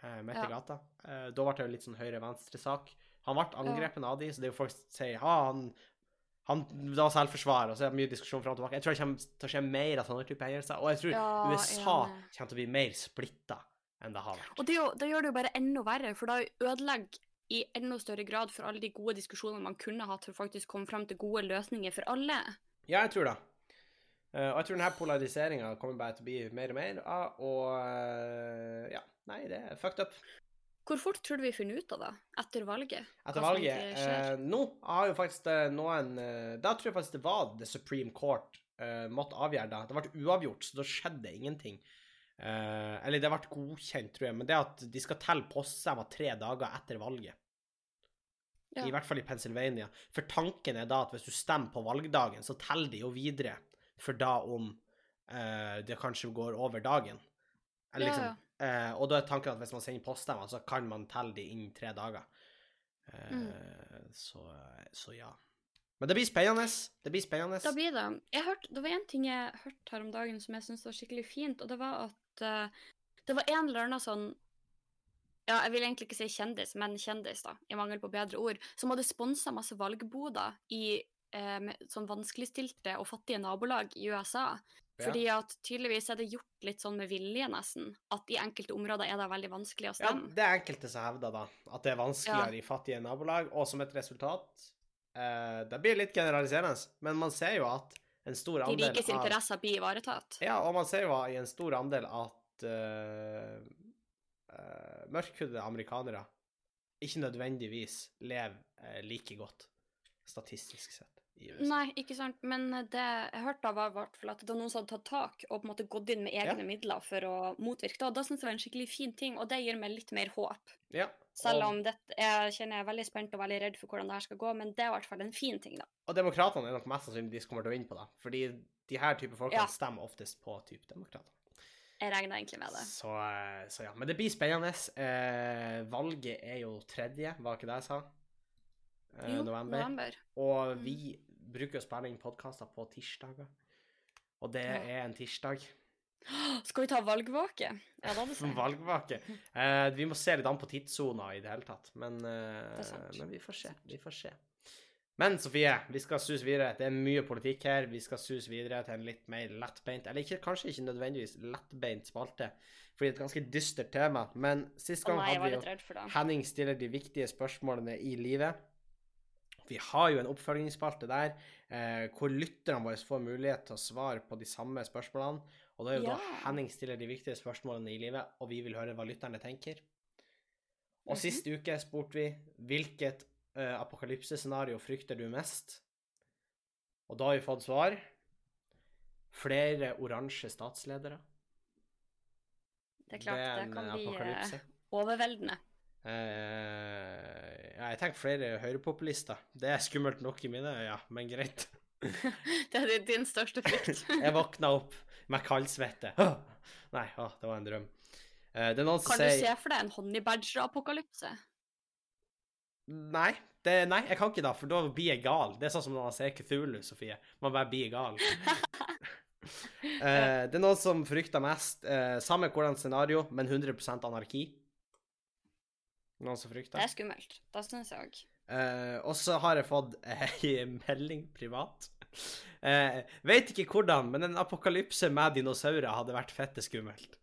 eh, midt i gata. Eh, da ble det jo litt sånn høyre-venstre-sak. Han ble angrepet av de, så det er jo folk som sier ja, han, han var selvforsvar, og så er det mye diskusjon fram og tilbake. Jeg tror det kommer til å skje mer av sånne typer hendelser, og jeg tror
Ja,
USA
enig.
kommer til å bli mer splitta enn det har vært.
Og det, jo- det gjør det jo bare enda verre, for da ødelegger i enda større grad for alle de gode diskusjonene man kunne hatt for å faktisk komme fram til gode løsninger for alle.
Ja, jeg tror det. Eh, og jeg tror denne polariseringa kommer bare til å bli mer og mer av, og eh, ja, nei, det er fucked up.
Hvor fort tror du vi finner ut av det etter valget?
Etter valget eh, Nå har jo faktisk noen eh, Da tror jeg faktisk det var The Supreme Court eh, måtte avgjøre det. Det ble uavgjort, så da skjedde ingenting. Eh, eller det ble godkjent, tror jeg, men det at de skal telle poststemmer tre dager etter valget.
Ja.
I hvert fall i Pennsylvania. For tanken er da at hvis du stemmer på valgdagen, så teller de jo videre for da om eh, det kanskje går over dagen. Eller
Ja,
liksom, eh, og da er tanken at hvis man sender poststemmer, så kan man telle de innen tre dager. Eh,
Mm.
så, så ja. Men det blir spennende. Det blir spennende.
Da blir det. Hørte, det var en ting jeg hørte her om dagen som jeg syntes var skikkelig fint, og det var at uh, det var en eller annen sånn ja, jeg vil egentlig ikke si kjendis, men kjendis, da, i mangel på bedre ord, som hadde sponsa masse valgboder i eh, sånn vanskeligstilte og fattige nabolag i USA.
Ja.
Fordi at tydeligvis er det gjort litt sånn med vilje, nesten. At i enkelte områder er det veldig vanskelig å stemme.
Ja, det er enkelte som hevder da, at det er vanskeligere i fattige nabolag, og som et resultat eh, Det blir litt generaliserende, men man ser jo at en stor andel...
De
rikes
interesser blir ivaretatt.
Ja, og man ser jo i en stor andel at uh, mørkhudede amerikanere ikke nødvendigvis lever eh, like godt, statistisk sett.
Nei, ikke sant, men det jeg hørte av var at det var noen som hadde tatt tak og på en måte gått inn med egne
Ja.
midler for å motvirke det. Og da syns jeg det var en skikkelig fin ting, og det gir meg litt mer håp.
Ja,
Selv om det, jeg kjenner jeg er veldig spent og veldig redd for hvordan det her skal gå, men det er i hvert fall en fin ting, da.
og demokratene er nok mest sannsynlig de som kommer til å vinne på det, fordi de her type folk
Ja.
stemmer oftest på type demokrater.
Jeg regner egentlig med det.
Så, eh, så ja. Men det blir spennende. Eh, valget er jo tredje, var ikke det jeg sa? Eh,
Jo,
november.
november.
Og
Mm.
vi bruker å spille inn podkaster på tirsdager. Og det er en tirsdag.
Skal vi ta valgvake? Ja, da jeg
valgvake. Eh, vi må se litt an på tidssona i det hele tatt. Men, eh, men vi får se. Vi får se. Men Sofie, vi skal suse videre. Det er mye politikk her. Vi skal suse videre til en litt mer lettbeint, eller ikke, kanskje ikke nødvendigvis lettbeint spalte, fordi det er et ganske dystert tema. Men sist
gang
gang
nei,
hadde vi jo. Henning stiller de viktige spørsmålene i livet. Vi har jo en oppfølgingsspalte der eh, hvor lytterne våre får mulighet til å svare på de samme spørsmålene. Og da er jo da Henning stiller de viktige spørsmålene i livet, og vi vil høre hva lytterne tenker. Og
Mhm.
sist uke spurte vi hvilket eh, apokalypsescenario frykter du mest? Og da har vi fått svar. Flere oransje statsledere.
Det er klart, det,
en,
kan bli eh, overveldende.
Eh, ja, jeg tenker flere høyrepopulister. Det er skummelt nok i mine øyne, men greit.
Det er din- største frykt.
Jeg våkna opp med kaldsvette. Nei, å, det var en drøm. Eh,
Kan du
sier
se for deg en honey badger-apokalypse?
Nei, det, nei, jeg kan ikke da, for da blir jeg gal. Det er sånn som når man ser Cthulhu, Sofie. Man bare blir gal. Eh, det er noen som frykter mest samme hvordan scenario, men 100% anarki. Noen som frykter.
Det er skummelt. Det syns jeg òg.
Uh, og så har jeg fått ei melding privat. Uh, vet ikke hvordan, men en apokalypse med dinosaurer hadde vært fette skummelt.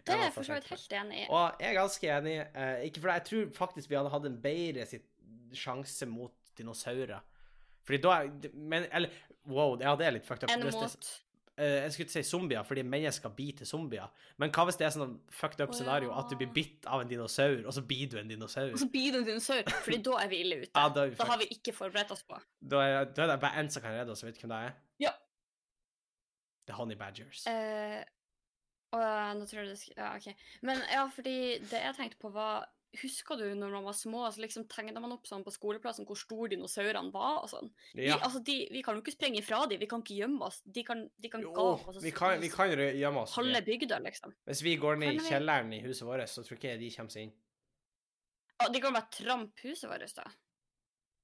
Det er jeg for så vidt helt enig i.
Og jeg er ganske enig, Uh, ikke for jeg tror faktisk vi hadde hatt en bedre sitt sjanse mot dinosaurer. Fordi da er- Men, eller Wow, ja, det er litt fucked up.
Enn mot
eh, jeg skulle ikke si zombier, fordi mennesker biter zombier. Men hva hvis det er sånn fucked up
Å,
scenario at du blir bitt av en dinosaur, og så blir du en dinosaur?
Og så blir du en dinosaur, Fordi da er vi ille ute.
Ja, da vi
Da har vi ikke forberedt oss på.
Da er, da er det bare én som kan redde oss, vet du hvem det er?
Ja.
The Honey Badgers.
Eh, og nå tror jeg det skal Ja, OK. Men ja, fordi det jeg tenkte på, var Husker du når man var små, så liksom tegna man opp sånn på skoleplassen hvor store dinosaurene var og sånn?
ja.
Vi, altså, de, vi kan jo ikke sprenge ifra dem, vi kan ikke gjemme oss. De kan, de kan
Jo,
gape oss og
vi kan, vi kan gjemme oss.
halve bygda, liksom.
Hvis vi går ned i kjelleren i huset vårt, så tror ikke jeg de kommer seg inn.
Ja, de kan bare trampe huset vårt, da.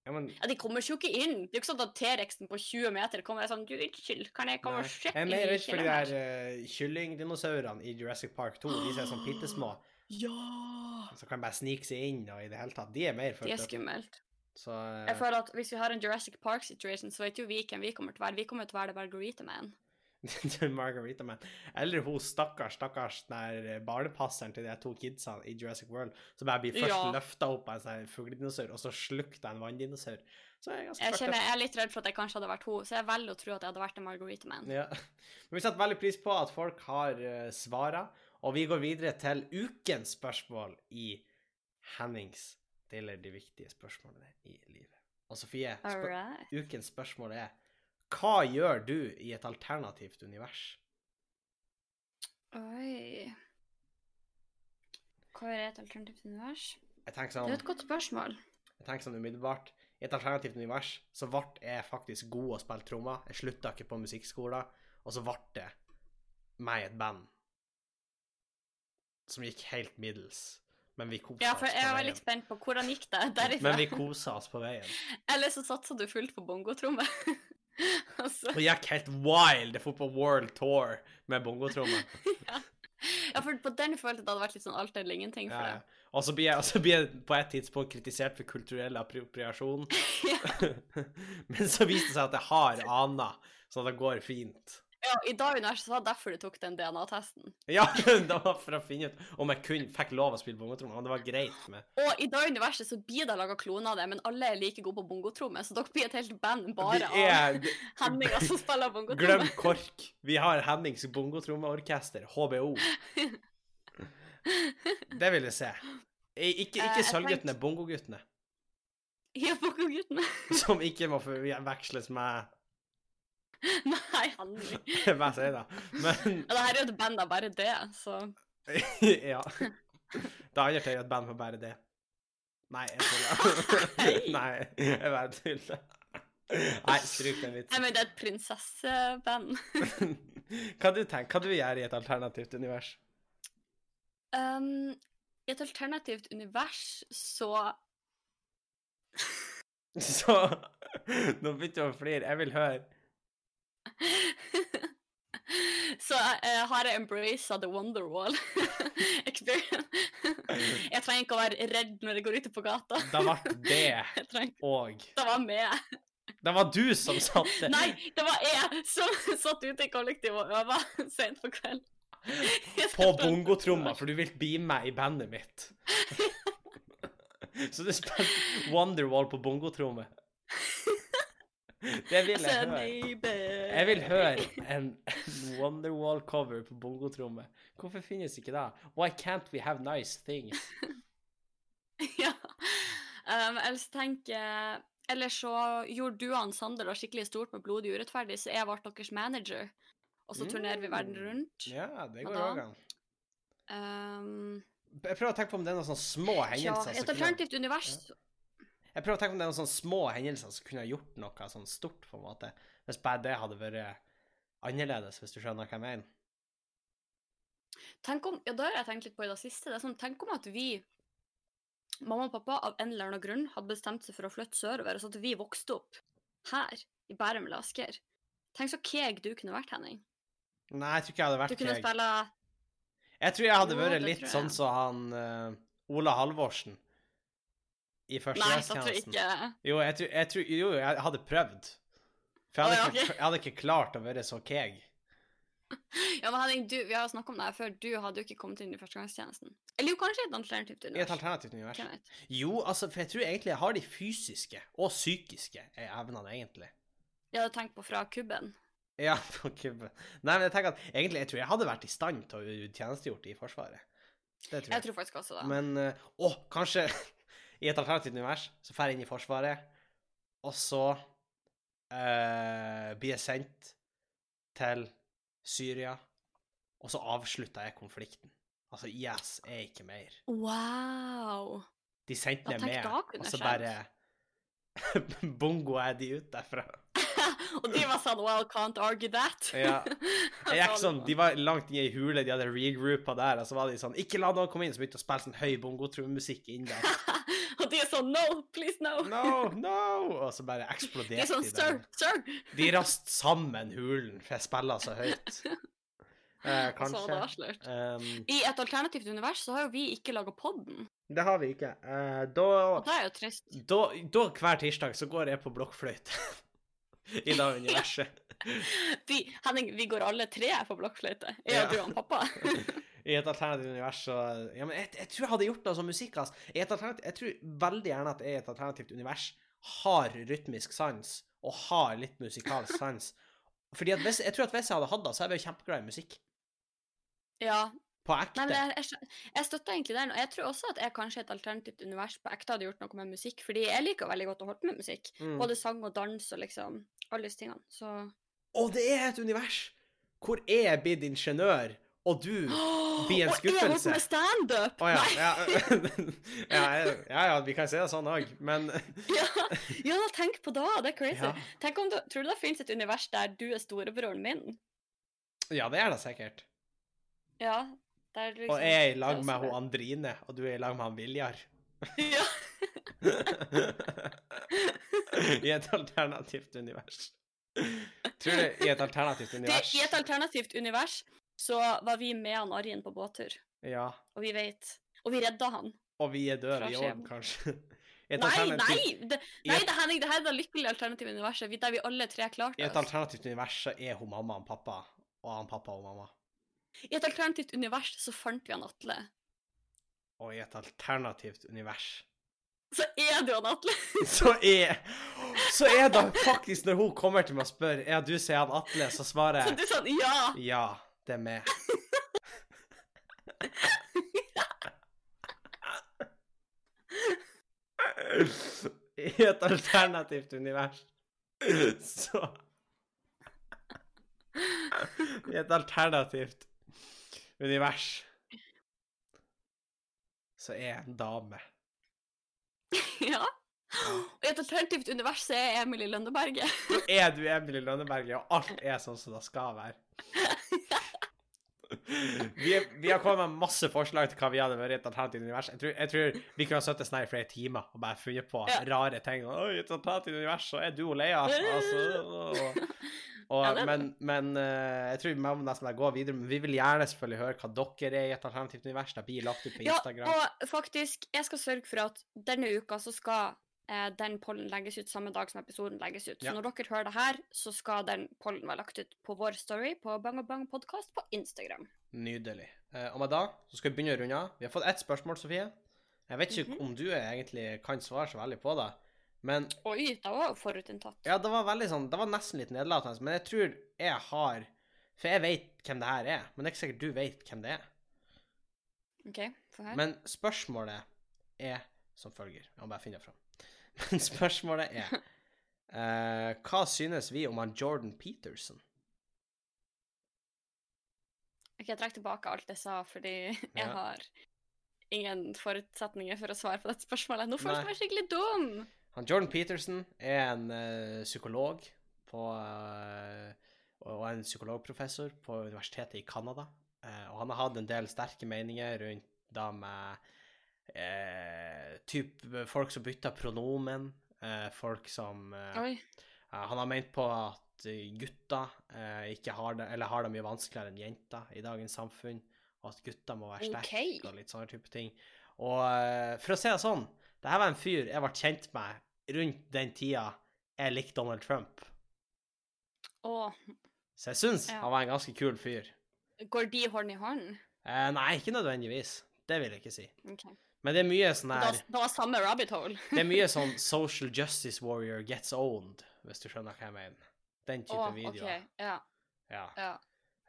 Ja, men
Ja, De kommer jo ikke inn. Det er jo ikke sånn at T-rexen på 20 meter kommer og er sånn Du, unnskyld, kan jeg komme
Nei.
og sjekke
Jeg er mer redd for de der uh, kyllingdinosaurene i Jurassic Park 2. De som er sånn bitte små,
Ja!
som kan bare snike seg inn og i det hele tatt. De er mer
De er
fucked
skummelt.
Så uh...
Jeg føler at Hvis vi har en Jurassic Park situation, så vet jo vi hvem vi kommer til å være. Vi kommer til å være The Margarita Man.
Margarita Man. Eller hun stakkars, stakkars der barnepasseren til de to kidsa i Jurassic World, som bare blir først
Ja.
løfta opp av en sånn fugledinosaur, og så slukt av en vanndinosaur. Så jeg
Jeg kjenner jeg er litt redd for at jeg kanskje hadde vært hun, så jeg velger å tro at jeg hadde vært en Margarita Man.
Ja. Men vi setter veldig pris på at folk har uh, svara, og vi går videre til ukens spørsmål i Hennings deler de viktige spørsmålene i livet. Og Sofie, spør ukens spørsmål er hva gjør du i et alternativt univers?
Oi Hva er et alternativt univers?
Tenker
Det
sånn,
er et godt spørsmål.
jeg tenker sånn umiddelbart. I et alternativt univers så ble jeg faktisk god å spille trommer. Jeg slutta ikke på musikkskolen, og så ble det meg i et band som gikk helt middels. Men vi kosa
Ja, for
oss
jeg var
veien.
litt spent på hvordan gikk det derifra.
Men vi kosa oss på veien.
Eller så satsa du fullt på bongotromme. altså,
Og gikk helt wild. Jeg dro på World Tour med bongotromme.
ja. ja, for på den følte jeg det hadde vært litt sånn alt eller ingenting for
Ja, ja.
deg.
Og så blir jeg, blir jeg på et tidspunkt kritisert for kulturell appropriasjon. Men så viste det seg at jeg har aner, så det går fint.
Ja, I dag universet var det derfor du tok den DNA-testen.
Ja, det var for å finne ut om jeg kun fikk lov å spille bongotromme, det var greit med
Og i dag universet så blir det laga kloner av det, men alle er like gode på bongotromme, så dere blir et helt band bare
er
av Henninger som spiller bongotromme.
Glem KORK. Vi har Hennings bongotrommeorkester, HBO. Det vil jeg se. Ikke, ikke
uh,
Sølvguttene, bongoguttene.
Ja, bongoguttene.
Som ikke må forveksles med
Nei, aldri.
Hva sier jeg da? Men
Ja, det her er jo et band av bare det, så
Ja. Det andre er jo et band med bare det. Nei, jeg tuller. Nei, jeg bare tuller. Nei, stryk den vitsen.
men det er et prinsesseband.
Hva du tenker, hva du gjør i et alternativt univers?
Um, I et alternativt univers så
Så Nå begynte du å flire. Jeg vil høre.
Så uh, har jeg embraced the Wonderwall experience. jeg trenger ikke å være redd når jeg går ute på gata.
det ble det og
det var meg.
Det var du som satt der.
Nei, det var jeg som satt ute i kollektivet og øva sent på kveld.
På bongotromma, for du vil beame meg i bandet mitt. Så du spilte Wonderwall på bongotromme. Det vil jeg høre. Jeg vil høre en Wonderwall-cover på bongotromme. Hvorfor finnes ikke det? Why can't we have nice things?
Ja. Um, ellers tenker Eller så gjorde du og Sander det skikkelig stort med Blodig urettferdig, så jeg ble deres manager. Og så turnerer vi verden
Mm.
rundt.
Ja, det går òg an.
Um,
Jeg prøver å tenke på om det er noen sånne små
ja, et alternativt univers.
Jeg prøver å tenke om det er noen sånne små hendelser som kunne ha gjort noe sånn stort, på en måte. Hvis bare det hadde vært annerledes, hvis du skjønner hva jeg mener.
Tenk om, ja, Det har jeg tenkt litt på i det siste. Det er sånn, tenk om at vi, mamma og pappa, av en eller annen grunn hadde bestemt seg for å flytte sørover, så at vi vokste opp her, i Bærum eller Asker. Tenk så keeg du kunne vært, Henning.
Nei, jeg tror ikke jeg hadde
Du
vært
kunne spille
Jeg tror jeg hadde vært litt sånn som han uh, Ola Halvorsen i førstegangstjenesten. Jo, jeg tror, jeg tror, jo, jeg hadde prøvd. For jeg hadde,
oh, ja,
ikke, jeg hadde ikke klart å være så keeg.
Ja, men Henning, du, vi har snakka om det her før. Du hadde jo ikke kommet inn i førstegangstjenesten. Eller jo, kanskje et alternativt
I et alternativt univers. Jo, altså, for jeg tror egentlig jeg har de fysiske og psykiske evnene, egentlig.
Jeg hadde tenkt på fra kubben.
Ja, på kubben. Nei, men jeg tenker at egentlig, jeg tror jeg hadde vært i stand til å tjenestegjort i Forsvaret. Det tror jeg.
Jeg tror faktisk også det.
Men eh, Å, kanskje i et alternativt univers så drar jeg inn i Forsvaret, og så uh, blir jeg sendt til Syria, og så avslutter jeg konflikten. Altså, IS er ikke mer.
Wow!
De sendte meg med, og så bare Bongo er de ut derfra.
og de var sånn Well, can't argue that.
Ja. Jeg gikk sånn, De var langt inne i hule, de hadde regroupa der, og så var de sånn Ikke la noen komme inn, så begynte å spille sånn høy bongotrommusikk inn der.
og de er sånn No, please no.
No, no! Og så bare
De
eksploderte
er sånn
de
Sir, sir.
De rast sammen hulen, for jeg spiller så høyt. Eh, kanskje. Um,
I et alternativt univers så har jo vi ikke laga podden.
det har vi ikke. Eh, da,
Og det er jo trist.
da, da hver tirsdag så går jeg på blokkfløyte. I det universet.
Vi, Henning, vi går alle tre på blokkfløyte. Jeg og du og pappa.
I et alternativt univers så Ja, men jeg, jeg tror jeg hadde gjort noe som musikk, altså. I et jeg tror veldig gjerne at jeg i et alternativt univers har rytmisk sans, og har litt musikalsk sans. Fordi at hvis, Jeg tror at hvis jeg hadde hatt det, så hadde jeg vært kjempeglad i musikk.
ja.
På
Nei,
ekte.
men jeg, jeg, jeg støtter egentlig den. Og jeg tror også at jeg kanskje i et alternativt univers på ekte hadde gjort noe med musikk. Fordi jeg liker veldig godt å holde på med musikk.
Mm.
Både sang og dans og liksom alle disse tingene. Så
Og det er et univers hvor jeg er blitt ingeniør, og du Blir en skuffelse.
Og jeg holdt med standup!
Å ja, ja. ja, ja, vi kan si det sånn òg, men
ja, tenk på det! Det er crazy. Tenk om du, Tror du det finnes et univers der du er storebroren min?
Ja, det er det sikkert.
Ja. Der liksom,
Og jeg er i lag med
det.
hun Andrine, og du er i lag med han Viljar.
Ja.
I et alternativt univers. Tror du i et alternativt
Det,
univers
I et alternativt univers så var vi med han Arjen på båttur,
Ja.
og vi vet Og vi redda han.
Og vi er døde, vi òg, kanskje. Et
Nei, nei! Det, nei, det, Henning, det her er det lykkelige alternative universet, der vi alle tre klarte
I et alternativt univers så er hun mamma og pappa, og han pappa og mamma.
I et alternativt univers så fant vi han Atle.
Og i et alternativt univers
Så er det jo han Atle!
så er Så er det faktisk når hun kommer til meg og spør er du sier han Atle, så svarer
Så
jeg
du er sånn Ja!
ja, det er meg. I et alternativt univers så I et alternativt univers så er jeg en dame.
Ja. Og i et alternativt univers så er Emily Lønneberget.
Så er du Emilie Lønneberget, og alt er sånn som det skal være. Vi, er, vi har kommet med masse forslag til hva vi hadde vært i et alternativt univers. Jeg tror, jeg tror vi kunne ha sittet sånn i flere timer og bare funnet på
Ja.
rare ting. Oi, et alternativt univers, så er du og Leia altså, og, og,
Ja, det
men, men uh, jeg tror vi må nesten gå videre. Men vi vil gjerne selvfølgelig høre hva dere er i et alternativt univers. Det blir lagt ut på Instagram.
Ja, og faktisk, jeg skal sørge for at denne uka så skal eh, den pollen legges ut samme dag som episoden legges ut. Så
Ja.
når dere hører det her, så skal den pollen være lagt ut på vår story på Bang Bang podkast på Instagram.
Nydelig. Eh, og med da så skal vi begynne å runde av. Vi har fått ett spørsmål, Sofie. Jeg vet ikke
Mhm.
om du egentlig kan svare så veldig på det, men
Oi, det var jo forutinntatt.
Ja, det var veldig sånn Det var nesten litt nedlatende, men jeg tror jeg har For jeg vet hvem det her er, men det er ikke sikkert du vet hvem det er.
OK, få høre.
Men spørsmålet er som følger. Jeg må bare finne det fram. Men spørsmålet er uh, Hva synes vi om han Jordan Peterson?
Ok, Jeg trekker tilbake alt jeg sa, fordi jeg
Ja.
har ingen forutsetninger for å svare på dette spørsmålet. Nå føles jeg meg skikkelig dum!
Han Jordan Peterson er en uh, psykolog på uh, og en psykologprofessor på universitetet i Canada. Uh, og han har hatt en del sterke meninger rundt da med typ folk som bytter pronomen, folk som Han har ment på at gutter eh, ikke har det, eller har det mye vanskeligere enn jenter i dagens samfunn, og at gutter må være sterke
okay.
og litt sånne type ting. Og for å si det sånn, det her var en fyr jeg ble kjent med rundt den tida jeg likte Donald Trump.
Åh.
Så jeg syns
Ja.
han var en ganske kul fyr.
går de hånd i hånd?
Eh, nei, ikke nødvendigvis. Det vil jeg ikke si.
Okay.
Men det er mye sånn her
det var samme rabbit hole.
Det er mye sånn social justice warrior gets owned, hvis du skjønner hva jeg mener. Den type
Å,
videoer.
OK. Ja.
Ja.
ja.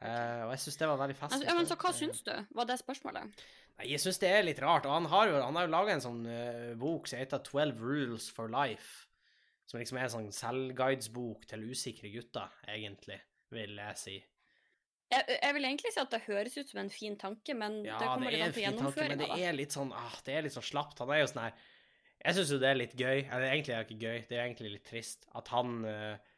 Eh, og jeg syns det var veldig festlig.
ja, men så hva syns du? Var det spørsmålet?
Nei, jeg syns det er litt rart. Og han har jo, han har jo laga en sånn uh, bok som heter 12 Rules for Life. Som liksom er en sånn selvguidesbok til usikre gutter, egentlig, vil jeg si.
Jeg, jeg vil egentlig si at det høres ut som en fin tanke, men
Ja,
det
det,
kommer litt
er
an på
tanke, men det er litt sånn ah, det er litt sånn slapt. Han er jo sånn her Jeg syns jo det er litt gøy. Eller egentlig er det ikke gøy, det er egentlig litt trist at han eh,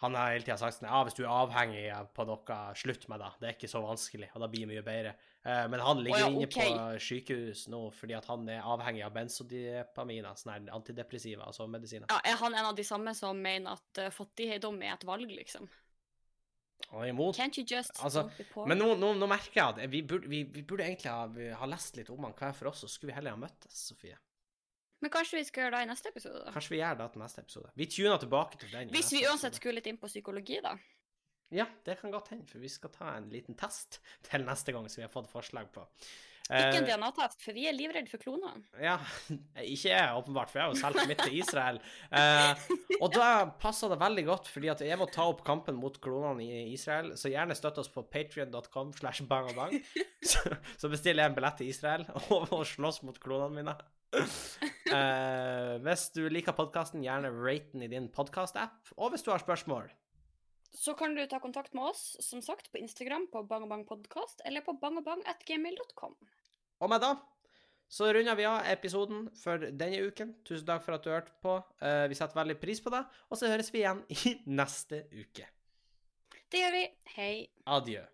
han har hele tida sagt sånn Ja, hvis du er avhengig på noe, slutt med det. Det er ikke så vanskelig, og da blir det mye bedre. Eh, men han ligger
ja,
inne
ok.
på sykehus nå fordi at han er avhengig av benzodiapaminer, sånne antidepressiva, altså medisiner.
Ja, er han en av de samme som mener at uh, fattigdom er et valg, liksom?
Er imot.
Can't you just
Altså? Men nå, nå, nå merker jeg at vi burde, vi, vi burde egentlig ha, ha lest litt om han hver for oss, så skulle vi heller ha møttes, Sofie.
Men kanskje vi skal gjøre det i neste episode, da?
Kanskje vi gjør det til neste episode. Vi tuner tilbake til den.
Hvis vi uansett
episode.
skulle litt inn på psykologi, da.
Ja, det kan godt hende, for vi skal ta en liten test til neste gang som vi har fått forslag på.
Ikke en
Eh,
DNA-test, for vi er livredde for kloner.
ja, ikke jeg, åpenbart, for jeg har jo solgt mitt til Israel. Eh, og da passer det veldig godt, fordi at jeg må ta opp kampen mot klonene i Israel, så gjerne støtt oss på patrion.com slash bang og bang. Så, så bestiller jeg en billett til Israel og, og slåss mot klonene mine. Eh, hvis du liker podkasten, gjerne rate den i din podkast-app. Og hvis du har spørsmål,
Så kan du ta kontakt med oss, som sagt, på Instagram på bangabangpodkast eller på bangabang.gmail.com.
Og med da så runder vi av episoden for denne uken. Tusen takk for at du hørte på. Uh, vi setter veldig pris på det. Og så høres vi igjen i neste uke.
Det gjør vi. Hei.
Adjø.